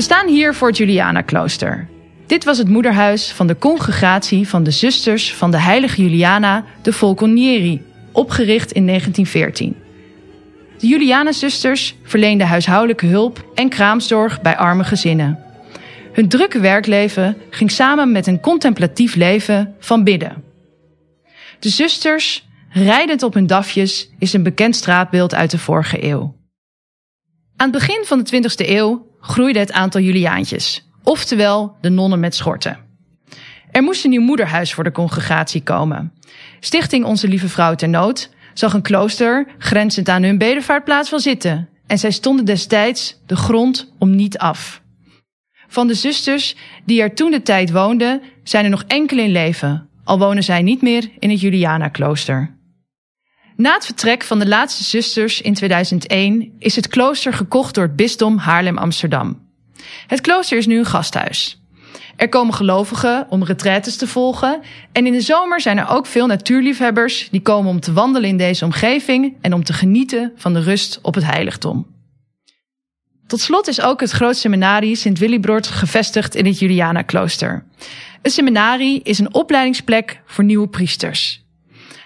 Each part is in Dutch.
We staan hier voor het Juliana-klooster. Dit was het moederhuis van de congregatie van de zusters van de heilige Juliana de Volconieri, opgericht in 1914. De Juliana-zusters verleenden huishoudelijke hulp en kraamzorg bij arme gezinnen. Hun drukke werkleven ging samen met een contemplatief leven van bidden. De zusters, rijdend op hun dafjes, is een bekend straatbeeld uit de vorige eeuw. Aan het begin van de 20e eeuw groeide het aantal Juliaantjes, oftewel de nonnen met schorten. Er moest een nieuw moederhuis voor de congregatie komen. Stichting Onze Lieve Vrouw ter Nood zag een klooster grenzend aan hun bedevaartplaats wel zitten en zij stonden destijds de grond om niet af. Van de zusters die er toen de tijd woonden, zijn er nog enkele in leven, al wonen zij niet meer in het Juliana-klooster. Na het vertrek van de laatste zusters in 2001 is het klooster gekocht door het bisdom Haarlem-Amsterdam. Het klooster is nu een gasthuis. Er komen gelovigen om retraites te volgen en in de zomer zijn er ook veel natuurliefhebbers die komen om te wandelen in deze omgeving en om te genieten van de rust op het heiligdom. Tot slot is ook het groot seminarie Sint Willibrord gevestigd in het Juliana-klooster. Een seminarie is een opleidingsplek voor nieuwe priesters.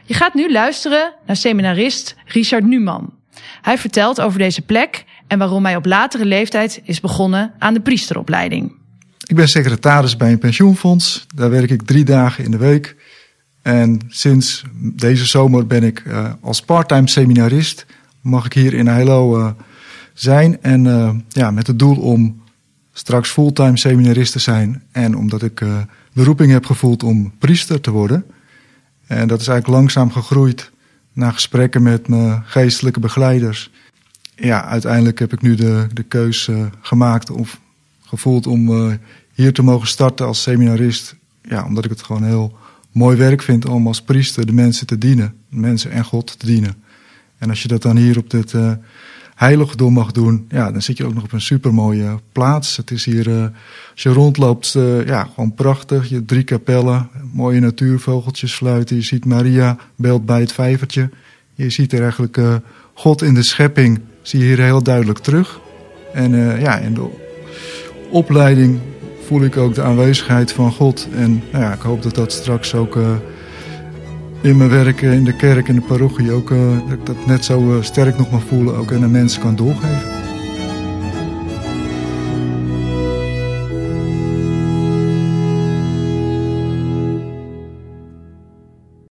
Je gaat nu luisteren naar seminarist Richard Numan. Hij vertelt over deze plek en waarom hij op latere leeftijd is begonnen aan de priesteropleiding. Ik ben secretaris bij een pensioenfonds. Daar werk ik drie dagen in de week. En sinds deze zomer ben ik uh, als parttime seminarist. Mag ik hier in Heilo uh, zijn. En uh, ja, met het doel om straks fulltime seminarist te zijn. En omdat ik de roeping heb gevoeld om priester te worden. En dat is eigenlijk langzaam gegroeid na gesprekken met mijn geestelijke begeleiders. Ja, uiteindelijk heb ik nu de, de keus uh, gemaakt of gevoeld om uh, hier te mogen starten als seminarist. Ja, omdat ik het gewoon heel mooi werk vind om als priester de mensen te dienen. Mensen en God te dienen. En als je dat dan hier op dit uh, heiligdom mag doen, ja, dan zit je ook nog op een supermooie plaats. Het is hier, uh, als je rondloopt, uh, ja, gewoon prachtig. Je drie kapellen, mooie natuurvogeltjes fluiten. Je ziet Maria beeld bij het vijvertje. Je ziet er eigenlijk uh, God in de schepping, zie je hier heel duidelijk terug. En ja, in de opleiding voel ik ook de aanwezigheid van God. En nou ja, ik hoop dat dat straks ook in mijn werk in de kerk en de parochie ook uh, dat ik dat net zo uh, sterk nog mag voelen, ook aan de mensen kan doorgeven.